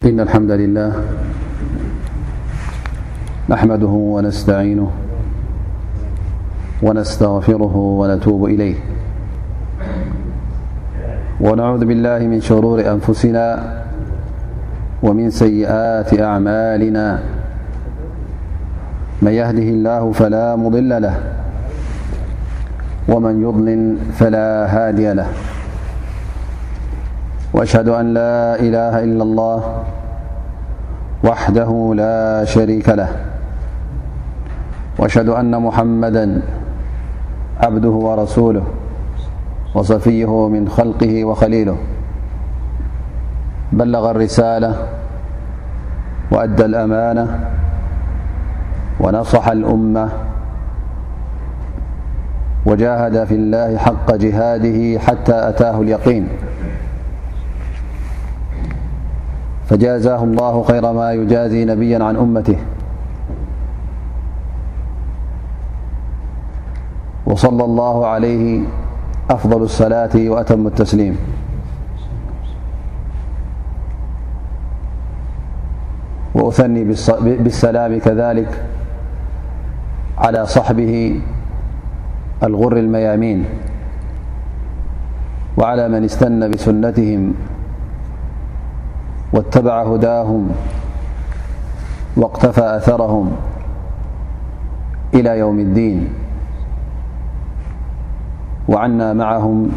إن الحمد لله نحمده ونستعينه ونستغفره ونتوب إليه ونعوذ بالله من شرور أنفسنا ومن سيئات أعمالنا من يهده الله فلا مضل له ومن يظلل فلا هادي له وأشهد أن لا إله إلا الله وحده لا شريك له وأشهد أن محمدا عبده ورسوله وصفيه من خلقه وخليله بلغ الرسالة وأدى الأمانة ونصح الأمة وجاهد في الله حق جهاده حتى أتاه اليقين فجازاه الله خير ما يجازي نبيا عن أمته وصلى الله عليه أفضل الصلاة وأتم التسليم وأثني بالسلام كذلك على صحبه الغر الميامين وعلى من استن بسنتهم واتبع هداهم واقتفى أثرهم إلى يوم الدين وعنا معهم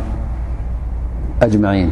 أجمعين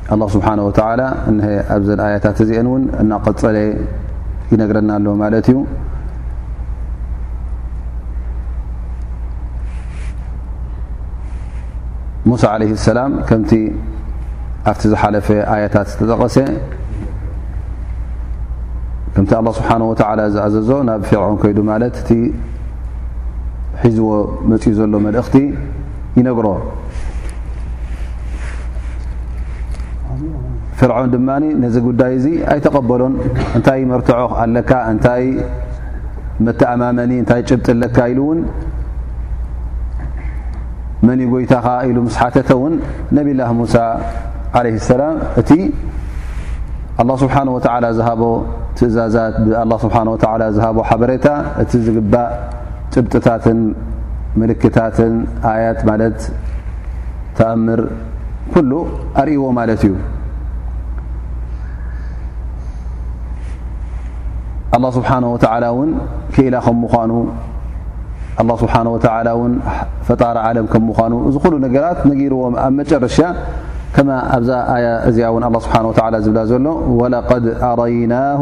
ኣላ ስብሓን ወተላ እሀ ኣብዘን ኣያታት እዚአን እውን እናቐፀለ ይነግረና ኣሎ ማለት እዩ ሙሳ ዓለ ሰላም ከምቲ ኣብቲ ዝሓለፈ ኣያታት ዝተጠቐሰ ከምቲ ኣላ ስብሓን ወተላ ዝኣዘዞ ናብ ፊርዖን ከይዱ ማለት እቲ ሒዝዎ መፅኡ ዘሎ መልእኽቲ ይነግሮ ፍርዖን ድማ ነዚ ጉዳይ እዚ ኣይተቐበሎን እንታይ መርትዖ ኣለካ እንታይ መተኣማመኒ እንታይ ጭብጢ ኣለካ ኢሉ እውን መን ጎይታኻ ኢሉ ምስ ሓተተ እውን ነብላ ሙሳ ዓለ ሰላም እቲ ኣላ ስብሓን ወተላ ዝሃቦ ትእዛዛት ብኣ ስብሓ ወላ ዝሃቦ ሓበሬታ እቲ ዝግባእ ጭብጥታትን ምልክታትን ኣያት ማለት ተኣምር ኩሉ ኣርእዎ ማለት እዩ ኣላ ስብሓን ወተላ እውን ክኢላ ከም ምኳኑ ኣላ ስብሓን ወተላ እውን ፈጣሪ ዓለም ከም ምኳኑ እዚ ኩሉ ነገራት ነጊርዎም ኣብ መጨረሻ ከማ ኣብዛ ኣያ እዚኣ እውን ኣላ ስብሓን ወተላ ዝብላ ዘሎ ወለቀድ ኣረይናሁ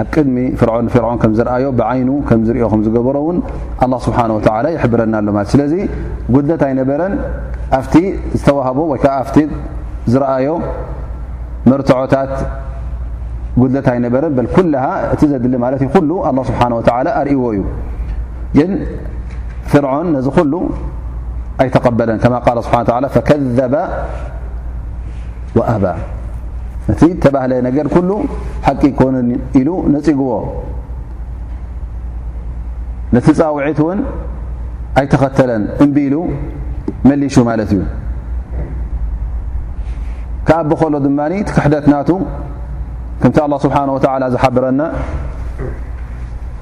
ኣብ ቅድሚ ፍርዖን ፍርዖን ከም ዝርኣዮ ብዓይኑ ከም ዝርዮ ከም ዝገበሮ እውን ኣላ ስብሓን ወተላ ይሕብረና ኣሎ ማለት ስለዚ ጉድለት ኣይነበረን ኣብቲ ዝተዋህቦ ወይ ከዓ ኣብቲ ዝረኣዮ መርትዖታት ጉድለት ኣይነበረን በል ኩልሃ እቲ ዘድሊ ማለት እዩ ኩሉ ኣላ ስብሓን ወተላ ኣርእዎ እዩ ግን ፍርዖን ነዚ ኩሉ ኣይተቐበለን ከማ ቃል ስብሓ ፈከዘበ ወኣባ ነቲ እተባህለ ነገር ኩሉ ሓቂ ኣይኮነን ኢሉ ነጺግዎ ነቲ ጻውዒት እውን ኣይተኸተለን እምቢ ኢሉ መሊሹ ማለት እዩ ከኣ ብኸሎ ድማ እቲ ክሕደት ናቱ ከምቲ ኣላ ስብሓን ወተዓላ ዝሓበረና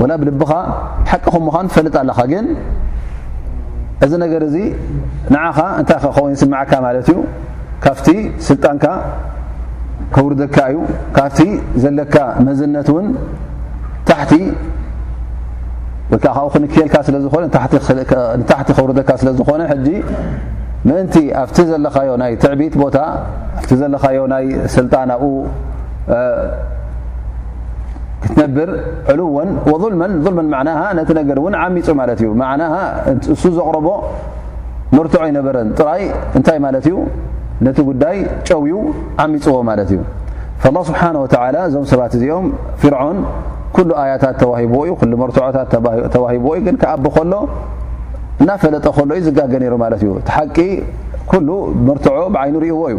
ወላ ብ ልብኻ ሓቂ ኹም ምዃኑ ትፈልጥ ኣለኻ ግን እዚ ነገር እዚ ንዓኻ እንታይ ክኸውን ይስምዓካ ማለት እዩ ካብቲ ስልጣንካ ከውርደካ እዩ ካብቲ ዘለካ መዝነት እውን ታሕቲ ወይ ከዓ ካብኡ ክንክየልካ ስለ ዝኾነ ንታሕቲ ከውርደካ ስለ ዝኾነ ሕጂ ምእንቲ ኣብቲ ዘለኻዮ ናይ ትዕቢት ቦታ ኣብቲ ዘለኻዮ ናይ ስልጣን ኣብኡ ክትነብር ዕልወን ወظልመን ظልመን ማዕናሃ ነቲ ነገር እውን ዓሚፁ ማለት እዩ ማዕናሃ እሱ ዘቕረቦ መርትዖ ኣይነበረን ጥራይ እንታይ ማለት እዩ ነቲ ጉዳይ ጨውዩ ዓሚፅዎ ማለት እዩ ላ ስብሓን ወተላ እዞም ሰባት እዚኦም ፍርዖን ኩሉ ኣያታት ተዋሂብዎ እዩ ኩሉ መርትዖታት ተዋሂብዎ እዩ ግን ከኣብ ከሎ እናፈለጠ ከሎ እዩ ዝጋገ ነይሩ ማለት እዩ እቲ ሓቂ ኩሉ መርትዖ ብዓይኑ ርእዎ እዩ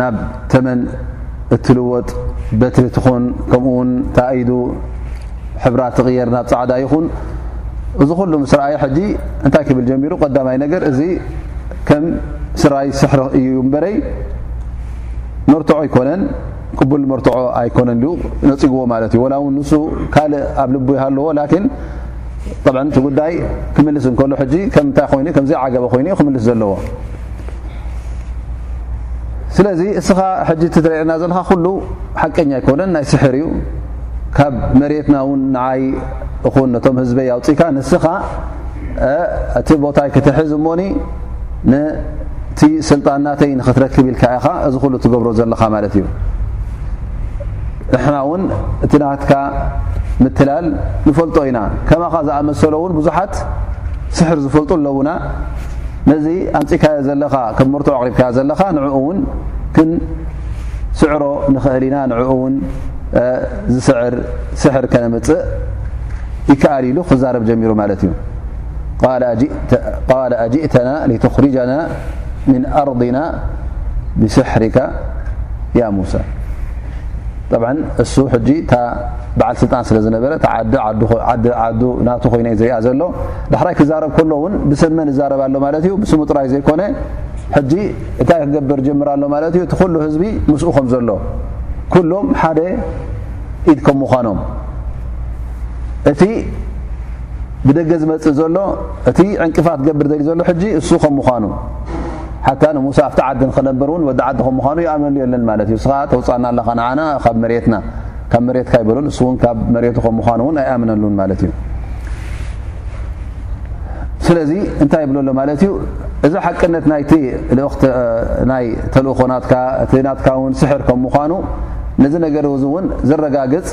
ናብ ተመን እትልወጥ በትሪ ትኹን ከምኡ ውን ታኢዱ ሕብራ ትቕየር ናብ ፃዕዳ ይኹን እዚ ኩሉ ምስ ረኣየ ሕጂ እንታይ ክብል ጀሚሩ ቀዳማይ ነገር እዚ ከም ስራይ ስሕሪ እዩ እምበረይ መርትዖ ኣይኮነን ቅቡል መርትዖ ኣይኮነን ዩ ነፅግዎ ማለት እዩ ወላ እውን ንሱ ካልእ ኣብ ልቡ ይሃለዎ ላኪን ጠብ እቲ ጉዳይ ክምልስ እንከሎ ሕጂ ከምንታይ ኮይኑ ከምዘይዓገበ ኮይኑ ዩ ክምልስ ዘለዎ ስለዚ እስኻ ሕጂ ትረየና ዘለኻ ኩሉ ሓቀኛ ኣይኮነን ናይ ስሕር እዩ ካብ መሬትና እውን ንዓይ እኹን ነቶም ህዝበ ኣውፅካ ንስኻ እቲ ቦታይ ክትሕዝ እሞኒ ነቲ ስልጣናተይ ንክትረክብ ኢልካ ኢኻ እዚ ኩሉ ትገብሮ ዘለኻ ማለት እዩ ንሕና እውን እቲ ናትካ ምትላል ንፈልጦ ኢና ከማኻ ዝኣመሰሎ እውን ብዙሓት ስሕር ዝፈልጡ ኣለዉና ነዚ ኣምጺካዮ ዘለኻ ከም ምርቶ ኣቕሪብካዮ ዘለኻ ንዕኡ ውን ክንስዕሮ ንኽእል ኢና ንዕኡ ውን ዝስዕር ስሕር ከነምጽእ ይከኣል ኢሉ ክዛረብ ጀሚሩ ማለት እዩ ቃል ኣጅእተና ልትኽርጃና ምን ኣርضና ብስሕሪካ ያ ሙሳ ብ እሱ ሕጂ እታ በዓል ስልጣን ስለ ዝነበረ ዓዲ ናቱ ኮይነ ዝርኣ ዘሎ ዳሕራይ ክዛረብ ከሎ እውን ብስም መን እዛረብ ኣሎ ማለት እዩ ብስሙ ጥራይ ዘይኮነ ሕጂ እንታይ ክገብር ጀምር ኣሎ ማለት እዩ እቲ ኩሉ ህዝቢ ምስኡ ከም ዘሎ ኩሎም ሓደ ኢድ ከም ምዃኖም እቲ ብደገ ዝመፅእ ዘሎ እቲ ዕንቅፋት ገብር ዘል ዘሎ ሕጂ እሱ ከም ምዃኑ ሓታ ንሙሳ ኣብቲ ዓዲ ንክነብር እውን ወዲ ዓዲ ከም ምዃኑ ይኣመሉ የለን ማለት እዩ እስኻ ተውፃእና ኣለኻ ንዓና ካብ መሬትና ካብ መሬትካ ይበሎ ንሱ ውን ካብ መሬቱ ከም ምዃኑ እውን ኣይኣምነሉን ማለት እዩ ስለዚ እንታይ ይብለሎ ማለት እዩ እዚ ሓቅነት ናይቲ ናይ ተልእኾ ናትካ እቲ ናትካ ውን ስሕር ከም ምዃኑ ነዚ ነገር እዚ እውን ዘረጋግፅ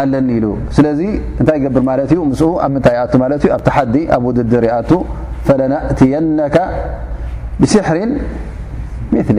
ኣለኒ ኢሉ ስለዚ እንታይ ይገብር ማለት እዩ ምስኡ ኣብ ምንታይ ይኣቱ ማለት እዩ ኣብ ተሓዲ ኣብ ውድድር ይኣቱ ፈለናእትየነካ ብስሕሪን ምሊ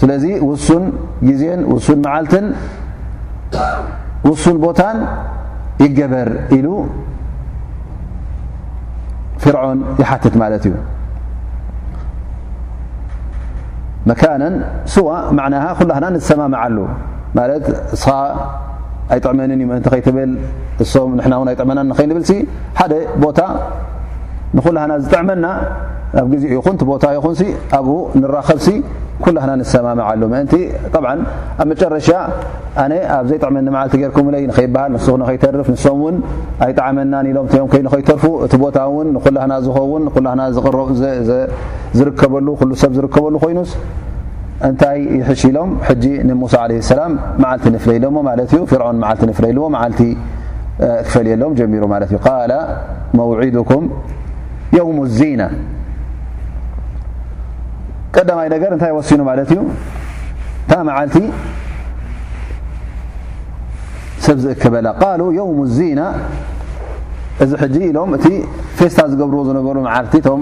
ስለዚ ውሱን ግዜን ውሱን መዓልትን ውሱን ቦታን ይገበር ኢሉ ፍርዖን ይሓትት ማለት እዩ መካነን ስዋ ማዕናሃ ኩላህና ንሰማምዓሉ ማለት እስኻ ኣይጥዕመንን እዩ ምእንቲ ከይትብል እሶም ንሕና እውን ኣይጥዕመናን ንኸይንብልሲ ሓደ ቦታ ንኩላህና ዝጥዕመና ኣብ ግዜ ይኹን ቲ ቦታ ይኹን ኣብኡ ንራኸብሲ ኩላህና ንሰማምዓሉ ምእንቲ ብ ኣብ መጨረሻ ኣነ ኣብ ዘይጥዕመኒ መዓልቲ ጌርኩምለይ ንኸይበሃል ንሱ ንኸይተርፍ ንሶም እውን ኣይጣዕመናን ኢሎም ዮም ከይ ንኸይተርፉ እቲ ቦታ እውን ንኩላህና ዝኸውን ንኩላህና ዝርከበሉ ኩሉ ሰብ ዝርከበሉ ኮይኑስ እንታይ ይሕሽ ኢሎም ሕጂ ንሙሳ ዓለ ሰላም መዓልቲ ንፍለይ ዶሞ ማለት እዩ ፍርዖን መዓልቲ ንፍለይልዎ መዓልቲ ክፈልየሎም ጀሚሩ ማለት እዩ ቃለ መውዒድኩም የውም ዚና ቀዳማይ ነገር እንታይ ወሲኑ ማለት እዩ እታ መዓልቲ ሰብ ዝእክበላ ቃሉ የውም ዚና እዚ ሕጂ ኢሎም እቲ ፌስታ ዝገብርዎ ዝነበሩ መዓልቲ እቶም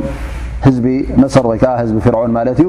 ህዝቢ መሰር ወይ ከዓ ህዝቢ ፍርዖን ማለት እዩ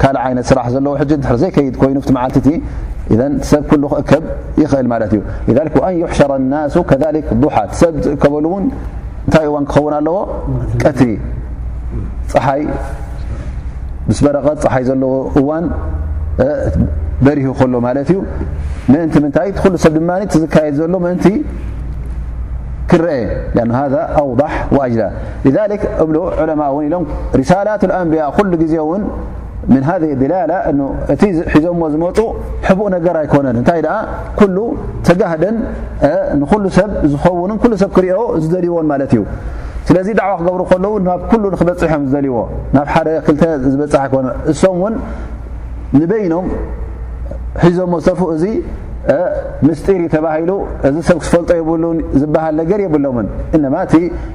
ካልእ ዓይነት ስራሕ ዘለዎ ሕጂ ድሕሪ ዘይከይድ ኮይኑ ቲ መዓልቲ እቲ እዘን ሰብ ኩሉ ክእከብ ይኽእል ማለት እዩ ذ ኣን ይሕሸረ ናሱ ከ ዱሓ ሰብ ዝእከበሉ እውን እንታይ እዋን ክኸውን ኣለዎ ቀትሪ ፀሓይ ምስ በረቐት ፀሓይ ዘለዎ እዋን በሪሁ ከሎ ማለት እዩ ምእንቲ ምንታይ እቲ ኩሉ ሰብ ድማ ዝካየድ ዘሎ ምእንቲ ክረአ ኣን ሃ ኣውضሕ ወኣጅላ لذلك እብሉ ዑለማ ውን ኢሎም ሪሳላት ኣንብያ ኩሉ ግዜ ውን ምን ሃ ድላላ እቲ ሒዞሞ ዝመፁ ሕቡእ ነገር ኣይኮነን እንታይ ደኣ ኩሉ ተጋህደን ንኩሉ ሰብ ዝኸውንን ኩሉ ሰብ ክሪኦ ዝደልዎን ማለት እዩ ስለዚ ዳዕዋ ክገብሩ ከለዉ ናብ ኩሉ ንክበፅሕ እዮም ዝደልዎ ናብ ሓደ ክልተ ዝበፅሕ ኣይኮነ እሶም እውን ንበይኖም ሒዞሞ ዝተርፉ እዚ ምስጢር ተባሂሉ እዚ ሰብ ክስፈልጦ የብሉን ዝበሃል ነገር የብሎምን እነማ እቲ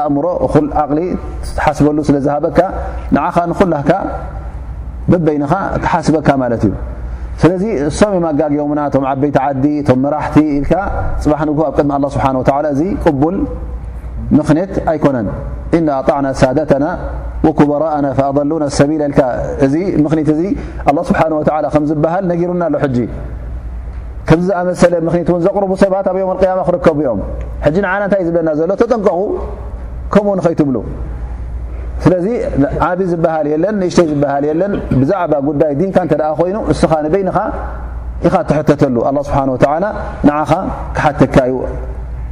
ኣእምሮ እኹል ዓቕሊ ትሓስበሉ ስለ ዝሃበካ ንዓኻ ንኹላካ በበይንኻ ክሓስበካ ማለት እዩ ስለዚ እሶም እዮም ኣጋግዮምና እቶም ዓበይቲ ዓዲ እቶም መራሕቲ ኢልካ ፅባሕ ንግሆ ኣብ ቅድሚ ኣላ ስብሓን ወተላ እዚ ቅቡል ምኽንት ኣይኮነን እና ኣጣዕና ሳደተና ወኩበራእና ፈኣضሉና ሰቢል ኢልካ እዚ ምኽኒት እዚ ኣላ ስብሓን ወተላ ከም ዝበሃል ነጊሩና ኣሎ ሕጂ ከምዚ ዝኣመሰለ ምክኒት እውን ዘቕርቡ ሰባት ኣብ ዮም ኣልቅያማ ክርከቡ እዮም ሕጂ ንዓና እንታይ እዩ ዝብለና ዘሎ ተጠንቀቑ ከምኡ ንኸይትብሉ ስለዚ ዓብ ዝበሃል የለን ንእሽተይ ዝበሃል የለን ብዛዕባ ጉዳይ ዲንካ እንተ ኮይኑ እስኻ ንበይንኻ ኢኻ ትሕተተሉ ኣላ ስብሓን ወተላ ንዓኻ ክሓተካ እዩ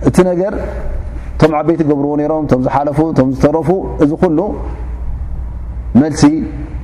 እቲ ነገር እቶም ዓበይቲ ገብርዎ ነይሮም እቶም ዝሓለፉ እቶም ዝተረፉ እዚ ኩሉ መልሲ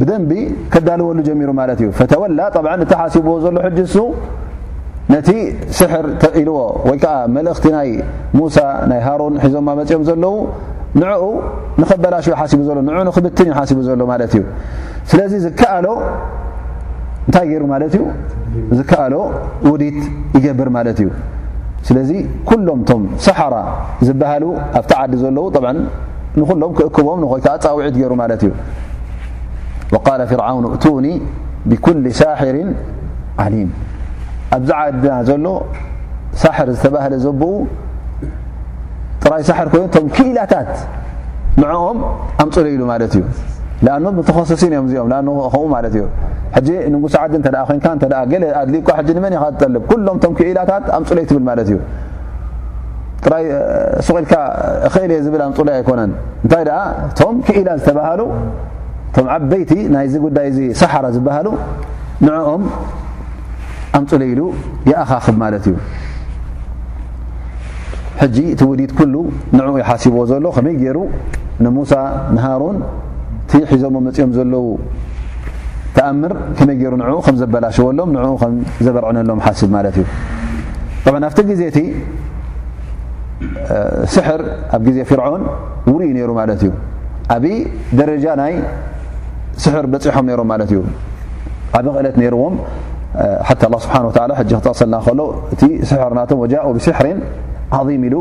ብደንቢ ከዳልወሉ ጀሚሩ ማለት እዩ ፈተወላ ጠብዓ እቲ ሓሲብዎ ዘሎ ሕጂ እሱ ነቲ ስሕር ኢልዎ ወይ ከዓ መልእኽቲ ናይ ሙሳ ናይ ሃሮን ሒዞማ መፅኦም ዘለዉ ንዕኡ ንኸበላሽ ዩ ሓሲቡ ዘሎ ንኡ ንክብትን ዩ ሓሲቡ ዘሎ ማለት እዩ ስለዚ ዝከኣሎ እንታይ ገይሩ ማለት እዩ ዝከኣሎ ውዲት ይገብር ማለት እዩ ስለዚ ኩሎም ቶም ሰሓራ ዝበሃሉ ኣብቲ ዓዲ ዘለዉ ንኹሎም ክእክቦም ንኾይ ከዓ ፃውዒት ገይሩ ማለት እዩ ወቃለ ፍርዓውን እእቱኒ ብኩል ሳሕርን ዓሊም ኣብዚ ዓድና ዘሎ ሳሕር ዝተባህለ ዘብኡ ጥራይ ሳሕር ኮይኑ እቶም ክኢላታት ንዕኦም ኣምፅሉ ኢሉ ማለት እዩ ኣ ተኸሰሲን እዮም እዚኦም ከምኡ ማለት እዩ ሕጂ ንጉስ ዓዲ እተ ኮንካ ገለ ኣድልዩካ ሕጂ ንመን ኢኻ ዝጠልብ ኩሎም እቶም ክኢላታት ኣምፅለይ ትብል ማለት እዩ ጥራይ ሱቕ ኢልካ እኽእል እየ ዝብል ኣንጡላይ ኣይኮነን እንታይ ደኣ እቶም ክኢላ ዝተባሃሉ እቶም ዓበይቲ ናይዚ ጉዳይ እዚ ሰሓራ ዝበሃሉ ንዕኦም ኣምፅሉ ኢሉ ይኣኻኽብ ማለት እዩ ሕጂ እቲ ውዲት ኩሉ ንዕኡ ይሓሲብዎ ዘሎ ከመይ ገይሩ ንሙሳ ንሃሩን እቲ ሒዞሞ መጺኦም ዘለዉ ተኣምር ከመይ ገይሩ ንዕኡ ከም ዘበላሸወሎም ንዕኡ ከም ዘበርዕነሎም ሓስብ ማለት እዩ ጠብዓ ኣብቲ ግዜ እቲ ስሕር ኣብ ግዜ ፍርዖን ውሩ እዩ ነይሩ ማለት እዩ ኣብይ ደረጃ ናይ ስሕር በፂሖም ነይሮም ማለት እዩ ዓብ ክእለት ነይርዎም ሓ ስብሓ ክጠቕሰልና ከሎ እቲ ስሕር ናቶም ወጃኡ ብስሕሪን ዓም ኢሉ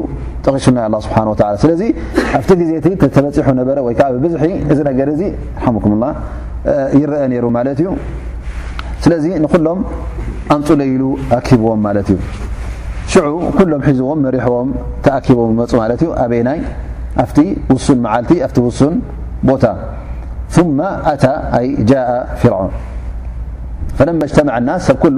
ጠቂሱና ኣ ስብሓ ስለዚ ኣብቲ ግዜ እቲ ተበፂሑ ነበረ ወይ ከዓ ብብዝሒ እዚ ነገር እዚ ሓሙኩምላ ይረአ ነይሩ ማለት እዩ ስለዚ ንኩሎም ኣምፁለ ኢሉ ኣኪብዎም ማለት እዩ ሽዑ ኩሎም ሒዝዎም መሪሕዎም ተኣኪቦም መፁ ማለት እዩ ኣበይናይ ኣብቲ ውሱን መዓልቲ ኣብቲ ውሱን ቦታ ثማ ኣታ ኣይ ጃء ፍርዖን ፈለመ ጅተመዐ ናስ ሰብ ኩሉ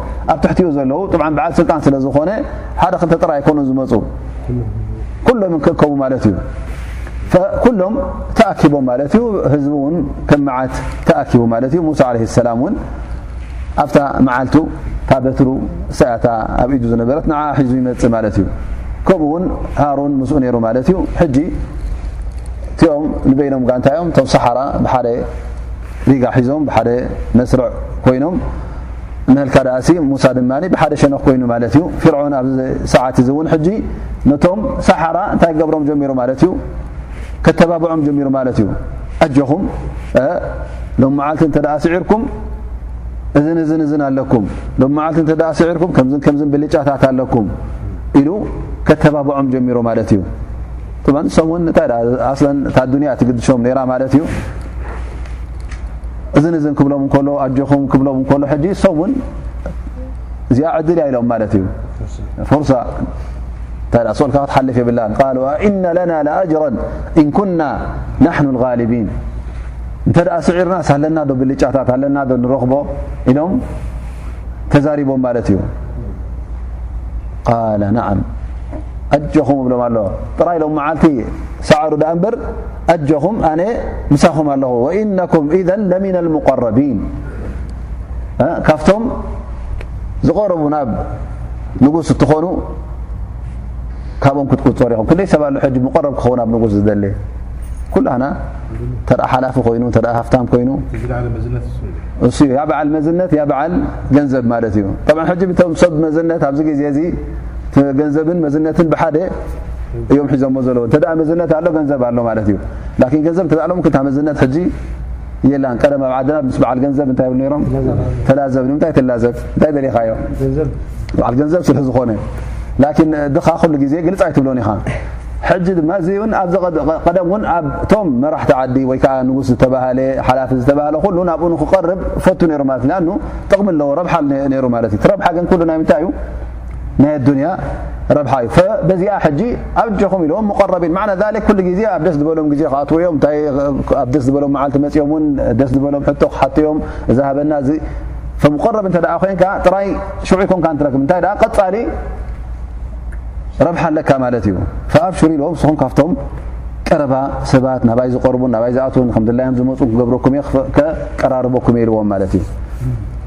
ኣብ ትሕቲኡ ዘለዉ ጥብዓ በዓል ስልጣን ስለ ዝኾነ ሓደ ክልተ ጥራ ኣይኮኑን ዝመፁ ኩሎም ክእከቡ ማለት እዩ ኩሎም ተኣኪቦም ማለት እዩ ህዝቢ እውን ከም መዓት ተኣኪቡ ማለት እዩ ሙሳ ለ ሰላም እውን ኣብታ መዓልቱ ታ በትሩ ሰያታ ኣብ ኢዱ ዝነበረት ንዓ ሒዙ ይመፅ ማለት እዩ ከምኡ ውን ሃሩን ምስኡ ነይሩ ማለት እዩ ሕጂ እቲኦም ንበይኖም ጋንታ እዮም እቶም ሰሓራ ብሓደ ሪጋ ሒዞም ብሓደ መስርዕ ኮይኖም እናልካ ደኣሲ ሙሳ ድማ ብሓደ ሸነኽ ኮይኑ ማለት እዩ ፊርዖን ኣብዚ ሰዓት እዚ እውን ሕጂ ነቶም ሳሓራ እንታይ ገብሮም ጀሚሩ ማለት እዩ ከተባብዖም ጀሚሩ ማለት እዩ ኣጆኹም ሎም መዓልቲ እንተ ስዒርኩም እዝን እዝን እዝን ኣለኩም ሎም መዓልቲ እንተ ስዒርኩም ከምዝን ከምዝን ብልጫታት ኣለኩም ኢሉ ከተባብዖም ጀሚሩ ማለት እዩ ጥበን ሰም እውን እንታይ ኣስለን እታ ኣዱንያ ትግድሾም ነይራ ማለት እዩ እዝን እዝን ክብሎም እከሎ ኣጆኹም ክብሎም እከሎ ሕጂ ሶም እውን እዚኣ ዕድል እያ ኢሎም ማለት እዩ ፉርሳ እታይ ሰልካ ክትሓልፍ የብላ ቃል ኣእነ ለና ኣጅረ እንኩና ናሕኑ ልጋልቢን እንተ ደኣ ስዒርና ሳለና ዶ ብልጫታት ኣለና ዶ ንረኽቦ ኢሎም ተዛሪቦም ማለት እዩ ቃል ናዓም ኣጆኹም እብሎም ኣሎ ጥራይ ኢሎም መዓልቲ ሰዓሩ ዳኣ እንበር ኣጆኹም ኣነ ምሳኹም ኣለኹ ወኢነኩም ኢዘ ለሚና ልሙቀረቢን ካብቶም ዝቐረቡ ናብ ንጉስ እትኾኑ ካብኦም ክትቁፀሩ ኢኹም ክንደይ ሰባ ሎ ሕጂ ምቐረብ ክኸውን ኣብ ንጉስ ዝደለ ኩላና ተ ሓላፊ ኮይኑ ተ ሃፍታም ኮይኑ እሱ ያ በዓል መዝነት ያ በዓል ገንዘብ ማለት እዩ ብ ሕጂ ቶም ሰብ መዝነት ኣብዚ ግዜ እዚ ገንዘብን መዝነትን ብሓደ እዮም ሒዞሞ ዘለዎ እተ መዝነት ኣሎ ገንዘብ ኣሎ ማለት እዩ ላኪን ገንዘብ ተዛዕሎም ክታ መዝነት ሕጂ የላን ቀደም ኣብ ዓድና ምስ በዓል ገንዘብ እንታይ ብ ነሮም ተላዘብ ንምንታይ ተላዘብ እንታይ ደሊኻዮ በዓል ገንዘብ ስልሒ ዝኾነ ላኪን ድኻ ኩሉ ግዜ ግልፅ ኣይትብሎን ኢኻ ሕጂ ድማ እዚ እውን ኣብዚ ቀደም እውን ኣብቶም መራሕቲ ዓዲ ወይ ከዓ ንጉስ ዝተባሃለ ሓላፊ ዝተባሃለ ኩሉ ናብኡ ንክቀርብ ፈቱ ነሩ ማለት ኣ ጥቕሚ ኣለዎ ረብሓ ነይሩ ማለት እዩ ረብሓ ግን ኩሉ ናይ ምንታይ እዩ ናይ ኣዱንያ ረብሓ እዩ በዚኣ ሕጂ ኣጆኹም ኢልዎም ሙቐረቢን ማዕና ዛሊክ ኩሉ ግዜ ኣብ ደስ ዝበሎም ግዜ ክኣትዎ እዮም እታይ ኣብ ደስ ዝበሎም መዓልቲ መፅኦም እውን ደስ ዝበሎም ሕቶ ክሓትዮም እዚ ሃበና እዚ ሙቐረብ እንተ ደኣ ኮንካ ጥራይ ሽዑ ይኮንካ ንትረክብ እንታይ ደኣ ቀፃሊ ረብሓ ኣለካ ማለት እዩ ፈኣብሽሩ ኢልዎም ንስኹም ካብቶም ቀረባ ሰባት ናባይ ዝቐርቡን ናባይ ዝኣትዉን ከምድላዮም ዝመፁን ክገብረኩም እየ ከቀራርበኩም እየ ኢልዎም ማለት እዩ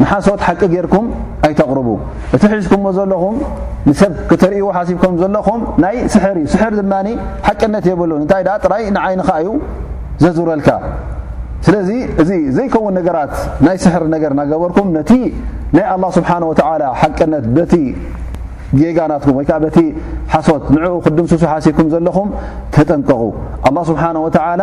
ንሓሶት ሓቂ ጌርኩም ኣይተቕርቡ እቲ ሒዝኩሞ ዘለኹም ንሰብ ክተርእይዎ ሓሲብኩም ዘለኹም ናይ ስሕር እዩ ስሕር ድማ ሓቅነት የብሉን እንታይ ደኣ ጥራይ ንዓይንኻ እዩ ዘዙረልካ ስለዚ እዚ ዘይከውን ነገራት ናይ ስሕር ነገር ናገበርኩም ነቲ ናይ ኣላ ስብሓን ወተዓላ ሓቅነት በቲ ጌጋ ናትኩም ወይ ከዓ በቲ ሓሶት ንዕኡ ክድምስሱ ሓሲብኩም ዘለኹም ተጠንቀቑ ኣላ ስብሓን ወተዓላ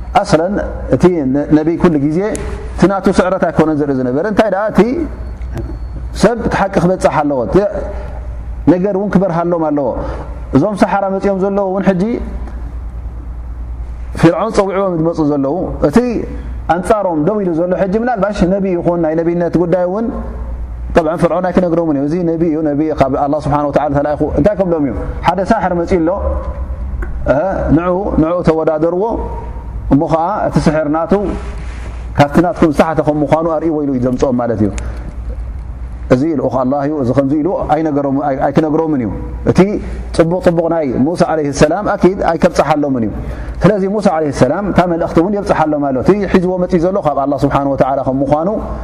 ኣስለን እቲ ነቢይ ኩሉ ግዜ እቲ ናቱ ስዕረት ኣይኮነን ዝርኢ ዝነበረ እንታይ ደኣ እቲ ሰብ እቲ ሓቂ ክበፅሕ ኣለዎ እቲ ነገር እውን ክበርሃሎም ኣለዎ እዞም ሰሓራ መፂኦም ዘለዉ እውን ሕጂ ፍርዖን ፀዊዕዎም ዝመፁ ዘለዉ እቲ ኣንፃሮም ደው ኢሉ ዘሎ ሕጂ ምናልባሽ ነቢይ ይኹን ናይ ነብይነት ጉዳይ እውን طብዓ ፍርዖን ኣይክነግሮምን እዩ እዚ ነቢ እዩ ነቢ ካብ ኣላ ስብሓን ወላ ተላኢኹ እንታይ ክብሎም እዩ ሓደ ሳሕር መፂ ኣሎ ንዑ ንዑ ተወዳደርዎ እሞ ኸዓ እቲ ስሕር ናቱ ካብቲ ናትኩም ዝተሓተ ከም ምኳኑ ኣርእዎ ኢሉ እዩ ዘምፅኦም ማለት እዩ እዚ ልኡኽ ኣላ እዩ እዚ ከምዚ ኢሉ ኣይክነግሮምን እዩ እቲ ፅቡቕ ፅቡቕ ናይ ሙሳ ዓለ ሰላም ኣኪድ ኣይከብፅሓሎምን እዩ ስለዚ ሙሳ ዓለ ሰላም እታ መልእኽቲ እውን የብፅሓሎም ኣሎ እቲ ሒዝዎ መፂ ዘሎ ካብ ኣላ ስብሓን ወላ ከም ምኳኑ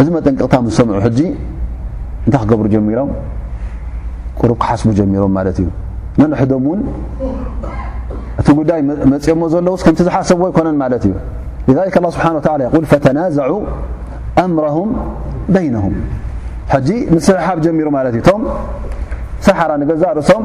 እዚ መጠንቀቕታ ምስ ሰምዑ ሕጂ እንታይ ክገብሩ ጀሚሮም ቅሩብ ክሓስቡ ጀሚሮም ማለት እዩ ነንሕዶም እውን እቲ ጉዳይ መፅኦሞ ዘለውስ ከምቲ ዝሓሰብዎ ኣይኮነን ማለት እዩ ذ ላ ስብሓን ላ የል ፈተናዘዑ ኣምረም በይነም ሕጂ ምስሕሓብ ጀሚሩ ማለት እዩ እቶም ሰሓራ ንገዛእ ርእሶም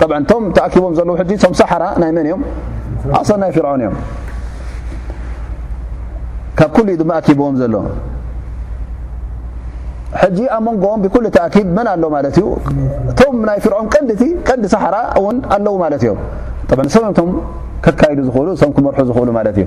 طبعا ቶም ተኣኪቦም ዘለዉ ሕጂ ቶም ሳሓራ ናይ መን እዮም ኣሰር ናይ ፍርዖን እዮም ካብ ኩሉ እዩ ድማ ኣኪብዎም ዘሎ ሕጂ ኣብ መንጎኦም ብኩሉ ተኣኪብ መን ኣሎ ማለት እዩ እቶም ናይ ፍርዖን ቀንዲቲ ቀንዲ ሳሓራ እውን ኣለዉ ማለት እዮም ብ ሰብም ቶም ከካይዱ ዝኽእሉ ም ክመርሑ ዝኽእሉ ማለት እዩ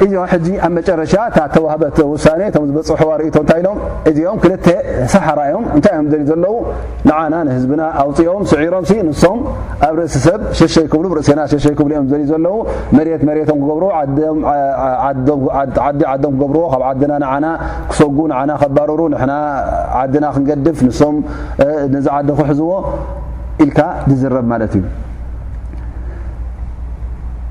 ሒዞ ሕጂ ኣብ መጨረሻ እታ ተዋህበት ውሳኔ እቶም ዝበጽሑዋ ርእቶ እንታይ ኢሎም እዚኦም ክልተ ሰሓራ እዮም እንታይ እዮም ደልዩ ዘለዉ ንዓና ንህዝብና ኣውጺኦም ስዒሮም ሲ ንሶም ኣብ ርእሲ ሰብ ሸሸይ ክብሉ ብርእሴና ሸሸይ ክብሉ እዮም ደልዩ ዘለዉ መሬት መሬቶም ክገብርዎ ዓዲ ዓዶም ክገብርዎ ካብ ዓድና ንዓና ክሰጉ ንዓና ከባርሩ ንሕና ዓድና ክንገድፍ ንሶም ነዚ ዓዲ ክሕዝዎ ኢልካ ዝዝረብ ማለት እዩ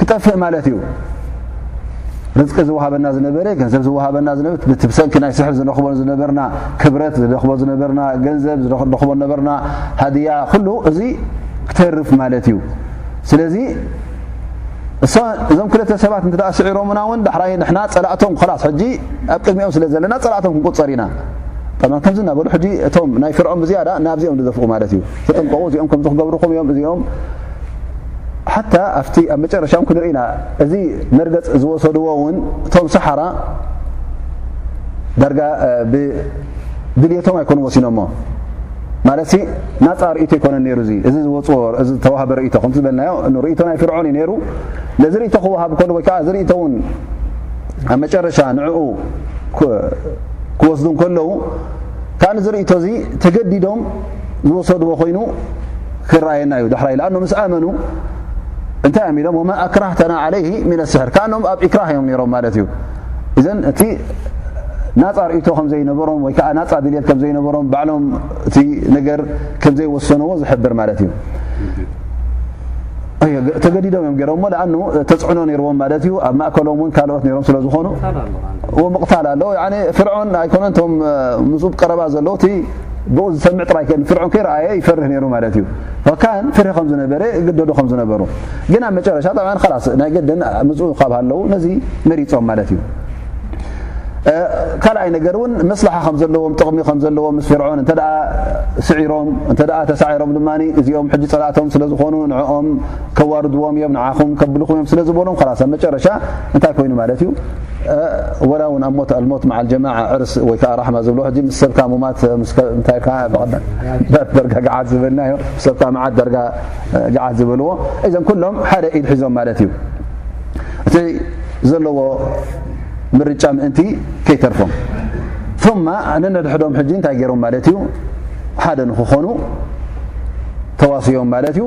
ክጠፍእ ማለት እዩ ርዝቂ ዝወሃበና ዝነበረ ገንዘብ ዝወሃበና ብሰንኪ ናይ ስሕር ዝረኽቦ ዝነበርና ክብረት ዝረኽቦ ዝነበርና ገንዘብ ዝረኽቦ ነበርና ሃድያ ኩሉ እዚ ክተርፍ ማለት እዩ ስለዚ እዞም ክልተ ሰባት እተ ስዒሮምና እውን ዳሕራይ ንና ፀላእቶም ላስ ሕጂ ኣብ ቅድሚኦም ስለ ዘለና ፀላእቶም ክንቁፀር ኢና ከምዚ እናበሉ ሕጂ እቶም ናይ ፍርዖም ብዝያዳ ናብዚኦም ዝደፍኡ ማለት እዩ ተጠንቀቑ እዚኦም ከምዚ ክገብርኹም እዮም እዚኦም ሓታ ኣብቲ ኣብ መጨረሻ ውን ክንርኢ ኢና እዚ መርገፅ ዝወሰድዎ እውን እቶም ሰሓራ ዳርጋ ብድልቶም ኣይኮኑ ወሲኖሞ ማለት ናፃ ርእቶ ኣይኮነ ነሩ እ እዚ ዝወፅዎ እዚ ዝተዋህበ ርእቶ ከም ዝበልናዮ ርእቶ ናይ ፍርዖን እዩ ነይሩ ነዚ ርእቶ ክወሃብ ከሉ ወይከዓ እዚ ርእቶ እውን ኣብ መጨረሻ ንዕኡ ክወስዱ ከለዉ ካዓ ንዚ ርእቶ እዚ ተገዲዶም ዝወሰድዎ ኮይኑ ክረኣየና እዩ ዳሕራይ ኣ ምስ ኣመኑ እንታይ እዮም ኢሎም ወማ ኣክራህተና ዓለይ ምና ስሕር ካኣኖም ኣብ ኢክራህ እዮም ነሮም ማለት እዩ እዘን እቲ ናፃ ርእቶ ከም ዘይነበሮም ወይ ከዓ ናፃ ድልት ከም ዘይነበሮም ባዕሎም እቲ ነገር ከም ዘይወሰንዎ ዝሕብር ማለት እዩ ተገዲዶም እዮም ገሮም ሞ ኣኑ ተፅዕኖ ነርዎም ማለት እዩ ኣብ ማእከሎም እውን ካልኦት ነሮም ስለ ዝኾኑ ምቕታል ኣሎ ፍርዖን ኣይኮነቶም ምስ ቀረባ ዘለዉ ብኡ ዝሰምዕ ጥራይ ከ ፍርዖን ከይረኣየ ይፈርህ ነይሩ ማለት እዩ ካን ፍርሂ ከም ዝነበረ ግደዱ ከም ዝነበሩ ግን ኣብ መጨረሻ ጣብዓ ላስ ናይ ገደን ምፅኡ ካብ ኣለዉ ነዚ መሪፆም ማለት እዩ ካልኣይ ነገር እውን መስላሓ ከም ዘለዎም ጥቕሚ ከም ዘለዎም ምስ ፍርዖን እንተ ስዒሮም እንተ ተሳዒሮም ድማ እዚኦም ሕጂ ፀላእቶም ስለ ዝኾኑ ንኦም ከዋርድዎም እዮም ንዓኹም ከብልኹም እዮም ስለ ዝበሎም ላስ ኣብ መጨረሻ እንታይ ኮይኑ ማለት እዩ ወላ ውን ኣብ ሞት ኣልሞት መዓል ጀማዓ ዕርስ ወይ ከዓ ራሕማ ዝብሎ ሕጂ ምስ ሰብካ ሙማት እንታይ ካ ደርጋ ገዓት ዝበልናዮ ሰብካ መዓት ደርጋ ገዓት ዝበልዎ እዞም ኩሎም ሓደ ኢድ ሒዞም ማለት እዩ እቲ ዘለዎ ምርጫ ምእንቲ ከይተርፎም ثማ ነነድሕዶም ሕጂ እንታይ ገይሮም ማለት እዩ ሓደ ንክኾኑ ተዋስዮም ማለት እዩ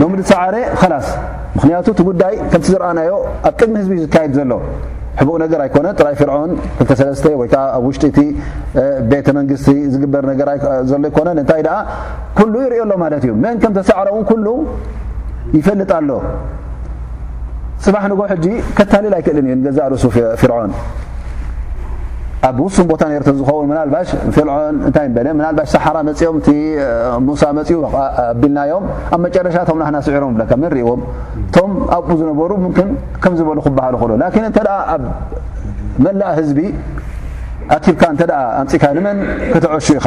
ሎሚ ዝጸዓረ ኸላስ ምኽንያቱ እቲ ጉዳይ ከምቲ ዝረኣናዮ ኣብ ቅድሚ ህዝቢ እዩ ዝካየድ ዘሎ ሕቡእ ነገር ኣይኮነ ጥራይ ፍርዖን ክልተሰለስተ ወይ ከዓ ኣብ ውሽጢ እቲ ቤተ መንግስቲ ዝግበር ነገር ዘሎ ኣይኮነ እንታይ ደኣ ኩሉ ይሪኦ ኣሎ ማለት እዩ መን ከም ተሰዕረ እውን ኩሉ ይፈልጥ ኣሎ ጽባሕ ንግሆ ሕጂ ከታልል ኣይክእልን እዩ ንገዛእ ርእሱ ፍርዖን ኣብ ውሱን ቦታ ነርተ ዝኸውን ምናልባሽ ፍርዖን እንታይ በለ ምናልባሽ ሰሓራ መፅኦም እቲ ሙሳ መፅኡ ኣቢልናዮም ኣብ መጨረሻ እቶም ናህና ስዒሮም ብለካ መን ሪእዎም እቶም ኣብኡ ዝነበሩ ምክን ከም ዝበሉ ክበሃሉ ክእሎ ላኪን እንተ ኣብ መላእ ህዝቢ ኣኪብካ እንተ ኣምፅካ ንመን ከተዐሹ ኢኻ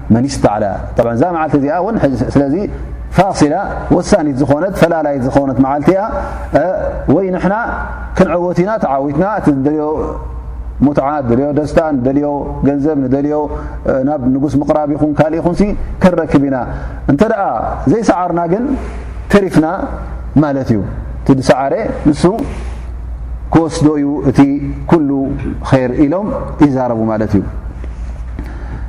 መን ይስተዕላ ጠብዓ እዛ መዓልቲ እዚኣ እውን ስለዚ ፋሲላ ወሳኒት ዝኾነት ፈላላይት ዝኾነት መዓልቲ እያ ወይ ንሕና ክንዕወት ኢና ተዓዊትና እቲ ንደልዮ ሙትዓ ንደልዮ ደስታ ንደልዮ ገንዘብ ንደልዮ ናብ ንጉስ ምቕራብ ይኹን ካልእ ይኹንሲ ክንረክብ ኢና እንተ ደኣ ዘይሰዓርና ግን ተሪፍና ማለት እዩ እቲ ዝሰዓረ ንሱ ክወስዶ እዩ እቲ ኩሉ ኸይር ኢሎም ይዛረቡ ማለት እዩ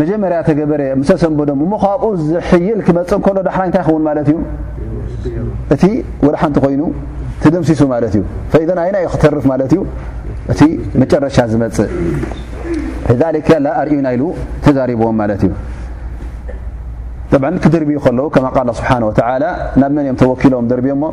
መጀመርያ ተገበረ ምስ ተሰንበዶም እሞ ካብኡ ዝሕይል ክመፅእ ከሎ ዳሕራይ እንታይ ይኸውን ማለት እዩ እቲ ወደ ሓንቲ ኮይኑ ተደምሲሱ ማለት እዩ ፈኢዘ ኣይና ዩ ክተርፍ ማለት እዩ እቲ መጨረሻ ዝመፅእ ሊከ ላ ኣርእዩና ኢሉ ተዛሪብዎም ማለት እዩ ክድርብዩ ከለዉ ከማ ቃል ስብሓን ወተላ ናብ መን እዮም ተወኪሎም ደርብዮ ሞ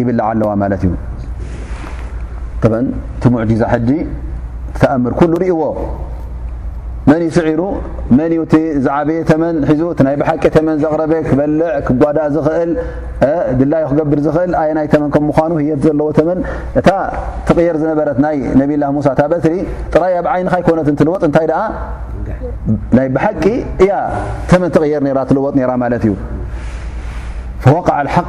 ይብልዓ ኣለዋ ማለት እዩ ተ እቲ ሙዕጂዛ ሕጂ ተኣምር ኩሉ ርእዎ መን እዩ ስዒሩ መን እዩ እቲ ዝዓበየ ተመን ሒዙ እቲ ናይ ብሓቂ ተመን ዘቕረበ ክበልዕ ክጓዳእ ዝኽእል ድላዩ ክገብር ዝኽእል ኣየ ናይ ተመን ከም ምኳኑ ህየት ዘለዎ ተመን እታ ትቕየር ዝነበረት ናይ ነብላ ሙሳ እታ በትሪ ጥራይ ኣብ ዓይንኻ ይኮነት እንትልወጥ እንታይ ደኣ ናይ ብሓቂ እያ ተመን ትቕየር ራ ትልወጥ ራ ማለት እዩ ወቃዓ ሓቅ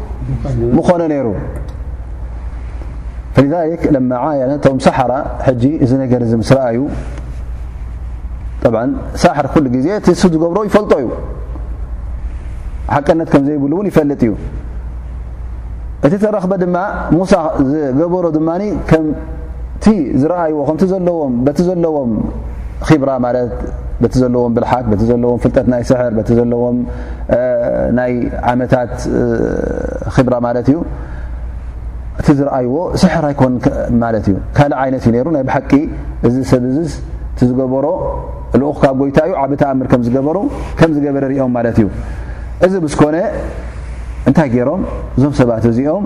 ምኾነ ነይሩ ذ ለማ ዓያ ነቶም ሳሓራ ሕጂ እዚ ነገር እዚ ምስ ረኣዩ ብ ሳሕር ኩሉ ግዜ እቲ ሱ ዝገብሮ ይፈልጦ እዩ ሓቀነት ከም ዘይብሉ እውን ይፈልጥ እዩ እቲ ተረኽበ ድማ ሙሳ ዝገበሮ ድማ ከምቲ ዝረኣይዎ ከምቲ ዘለዎም በቲ ዘለዎም ኺብራ ማለት በቲ ዘለዎም ብልሓት በቲ ዘለዎም ፍልጠት ናይ ስሕር በቲ ዘለዎም ናይ ዓመታት ክብራ ማለት እዩ እቲ ዝረኣይዎ ስሕር ኣይኮን ማለት እዩ ካልእ ዓይነት እዩ ነሩ ናይ ብሓቂ እዚ ሰብ እዚ እቲ ዝገበሮ ልኡኽ ካብ ጎይታ እዩ ዓብ ተኣምር ከም ዝገበሩ ከም ዝገበረ ርኦም ማለት እዩ እዚ ምስ ኮነ እንታይ ገይሮም እዞም ሰባት እዚኦም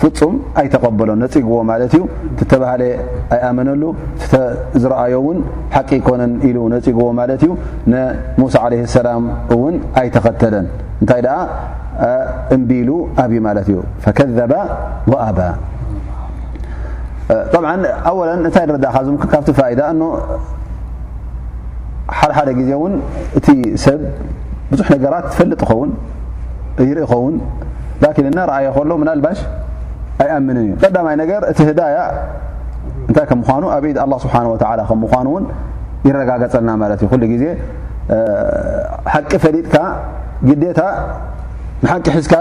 ፍጹም ኣይተቐበሎን ነጺግዎ ማለት እዩ ትተባህለ ኣይኣመነሉ ዝረኣዮ እውን ሓቂ ኣይኮነን ኢሉ ነጺግዎ ማለት እዩ ንሙሳ ዓለ ሰላም እውን ኣይተኸተለን እንታይ ደኣ እምቢሉ ኣብዩ ማለት እዩ ፈከዘባ ወኣባ ጠብዓ ኣወለ እንታይ ንረዳእካ ዝም ካብቲ ፋይዳ እኖ ሓደሓደ ግዜ እውን እቲ ሰብ ብዙሕ ነገራት ትፈልጥ ትኸውን ይርኢ ይኸውን ላኪን እናረኣየ ከሎ ምናልባሽ ኣይኣምንን እዩ ቀዳማይ ነገር እቲ ህዳያ እንታይ ከም ምኳኑ ኣብ ኢድ ኣላ ስብሓን ወተላ ከም ምኳኑ እውን ይረጋገፀልና ማለት እዩ ኩሉ ግዜ ሓቂ ፈሊጥካ ግዴታ ንሓቂ ሒዝካ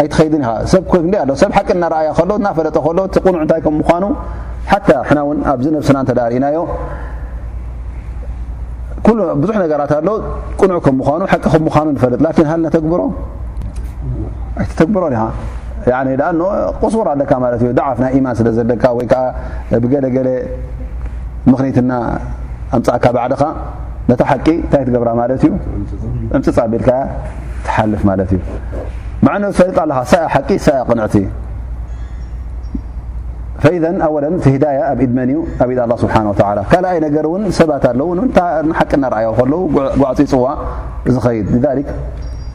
ኣይትኸይድን ኢኻ ሰብ ኮ እ ኣሎ ሰብ ሓቂ እናረኣያ ከሎ እናፈለጠ ከሎ እቲ ቁኑዕ እንታይ ከም ምኳኑ ሓታ ሕና እውን ኣብዚ ነብስና እንተዳርእናዮ ኩሉ ብዙሕ ነገራት ኣሎ ቅኑዕ ከም ምዃኑ ሓቂ ከም ምዃኑ ንፈልጥ ላኪን ሃል ነተግብሮ ኣይተተግብሮ ዲኻ ያኒ ዳኣ ቁሱር ኣለካ ማለት እዩ ዳዓፍ ናይ ኢማን ስለ ዘለካ ወይ ከዓ ብገለገለ ምኽኒትና ኣምፃእካ ባዕልኻ ነታ ሓቂ እንታይ ትገብራ ማለት እዩ እምፅፃ ቢልካ ትሓልፍ ማለት እዩ ማዕነ ዝፈልጣ ኣለኻ ሳኣ ሓቂ ሳኣ ቅንዕቲ ፈኢዘ ኣወለ እቲ ሂዳያ ኣብ ኢድ መን እዩ ኣብ ኢድ ኣላ ስብሓን ወተላ ካልኣይ ነገር እውን ሰባት ኣለዉ ንታ ሓቂ እናርኣዮ ከለዉ ጓዕፂ ፅዋ ዝኸይድ ሊክ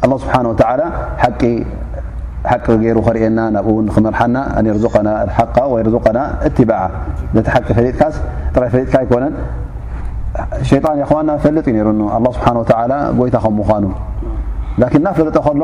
ኣላ ስብሓን ወተላ ሓቂ ገይሩ ከርእየና ናብኡ እውን ንክመርሓና ኣንርዙቀና ሓቃ ወይ ርዙቀና እትበዓ ነቲ ሓቂ ፈሊጥካስ ጥራይ ፈሊጥካ ኣይኮነን ሸይጣን የኸዋና ፈልጥ እዩ ነይሩ ኣላ ስብሓን ወተላ ጎይታ ከም ምኳኑ ላኪን እናፈለጠ ከሎ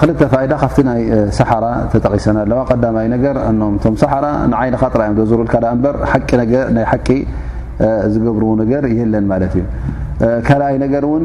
ክልተ ፋይዳ ካብቲ ናይ ሰሓራ ተጠቂሰን ኣለዋ ቀዳማይ ነገር እኖም እቶም ሰሓራ ንዓይንኻ ጥራ እዮም ዘዝሩልካ ዳኣ እበር ሓቂ ነገር ናይ ሓቂ ዝገብርዎ ነገር የለን ማለት እዩ ካልኣይ ነገር እውን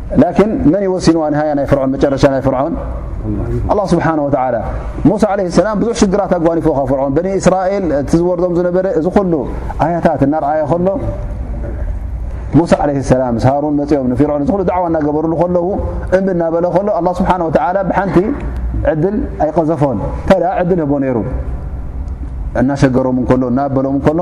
ላኪን መን ይወሲንዋ ንሃያ ናይ ፍርዖን መጨረሻ ናይ ፍርዖን ኣላ ስብሓን ወተላ ሙሳ ዓለ ሰላም ብዙሕ ሽግራት ኣጓኒፎ ካብ ፍርዖን በኒ እስራኤል እቲ ዝወርዶም ዝነበረ እዚ ኩሉ ኣያታት እናርኣየ ከሎ ሙሳ ዓለ ሰላም ምስ ሃሩን መፅኦም ንፍርዖን እዚ ሉ ዳዕዋ እናገበርሉ ከለዉ እምቢ እናበለ ከሎ ኣላ ስብሓን ወተላ ብሓንቲ ዕድል ኣይቀዘፎን እንታይ ደኣ ዕድል ህቦ ነይሩ እናሸገሮም እንከሎ እናበሎም እንከሎ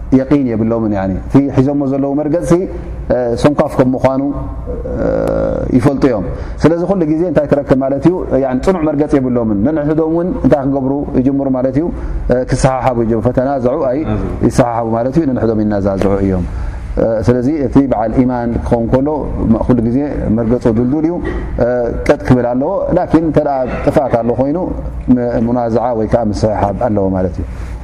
የቂን የብሎምን እቲ ሒዞሞ ዘለዉ መርገፅሲ ሰንኳፍ ከም ምኳኑ ይፈልጡ እዮም ስለዚ ኩሉ ግዜ እንታይ ትረክብ ማለት እዩ ፅኑዕ መርገፂ የብሎምን ነንሕዶም እውን እንታይ ክገብሩ ይጅምሩ ማለት እዩ ክሰሓሓቡ ይጀ ፈተናዝዑ ኣይ ይሰሓሓቡ ማለት እዩ ነንሕዶም ይናዛዝዑ እዮም ስለዚ እቲ በዓል ኢማን ክኸውን ከሎ ኩሉ ግዜ መርገፁ ድልዱል እዩ ቀጥ ክብል ኣለዎ ላኪን እተ ጥፍኣት ኣሎ ኮይኑ ሙናዝዓ ወይ ከዓ ምስሕሓብ ኣለዎ ማለት እዩ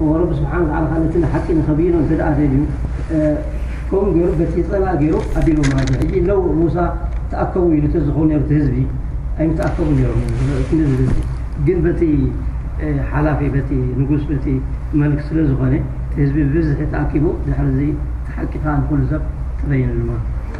እወ ረቢ ስብሓን ባዕልኻ ነቲ ንሓቂ ንኸብይኖ እንተ ደኣ ደልዩ ከምኡ ገይሩ በቲ ጸላኢ ገይሩ ኣቢልዎ ማለት እዩ ሕጂ ለው ሙሳ ተኣከቡ ኢሉ ተዝኸውን ነይሩ እቲ ህዝቢ ኣይምተኣከቡን ነይሮም እዮም እቲ ህዝቢ እዚ ግን በቲ ሓላፊ በቲ ንጉስ በቲ መልክ ስለ ዝኾነ እቲ ህዝቢ ብብዝሒ ተኣኪቡ ድሕሪ እዚ እቲ ሓቂ ከኣ ንኹሉ ሰብ ተበይንሉ ማለት እዩ